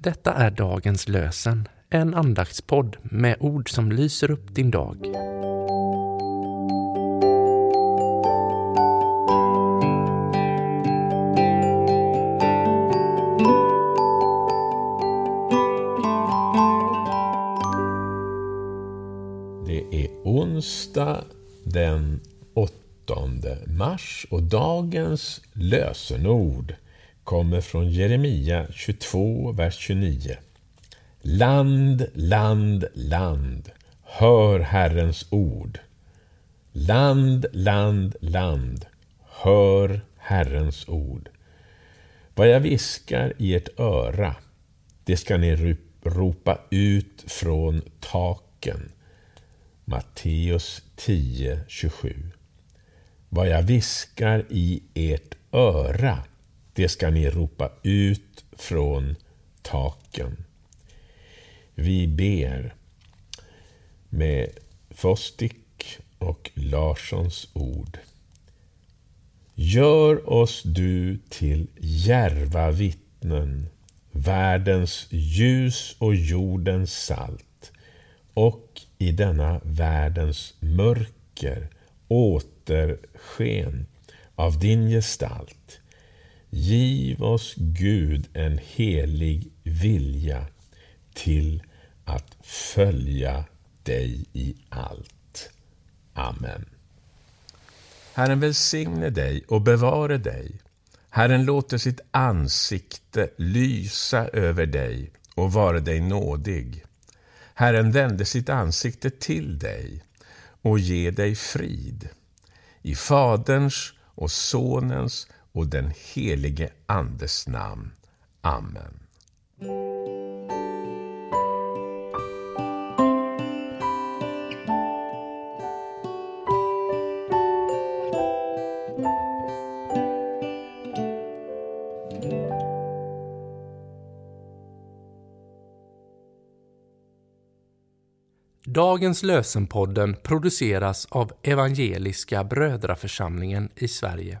Detta är dagens lösen, en andaktspodd med ord som lyser upp din dag. Det är onsdag den 8 mars och dagens lösenord kommer från Jeremia 22, vers 29. Land, land, land, hör Herrens ord. Land, land, land, hör Herrens ord. Vad jag viskar i ert öra, det ska ni ropa ut från taken. Matteus 10, 27. Vad jag viskar i ert öra, det ska ni ropa ut från taken. Vi ber med Fostik och Larssons ord. Gör oss du till järva vittnen, världens ljus och jordens salt och i denna världens mörker återsken av din gestalt. Giv oss Gud en helig vilja till att följa dig i allt. Amen. Herren välsigne dig och bevare dig. Herren låter sitt ansikte lysa över dig och vare dig nådig. Herren vände sitt ansikte till dig och ge dig frid. I Faderns och Sonens och den helige Andes namn. Amen. Dagens lösenpodden produceras av Evangeliska Brödraförsamlingen i Sverige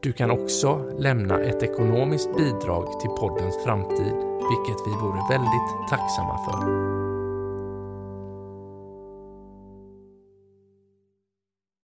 Du kan också lämna ett ekonomiskt bidrag till poddens framtid, vilket vi vore väldigt tacksamma för.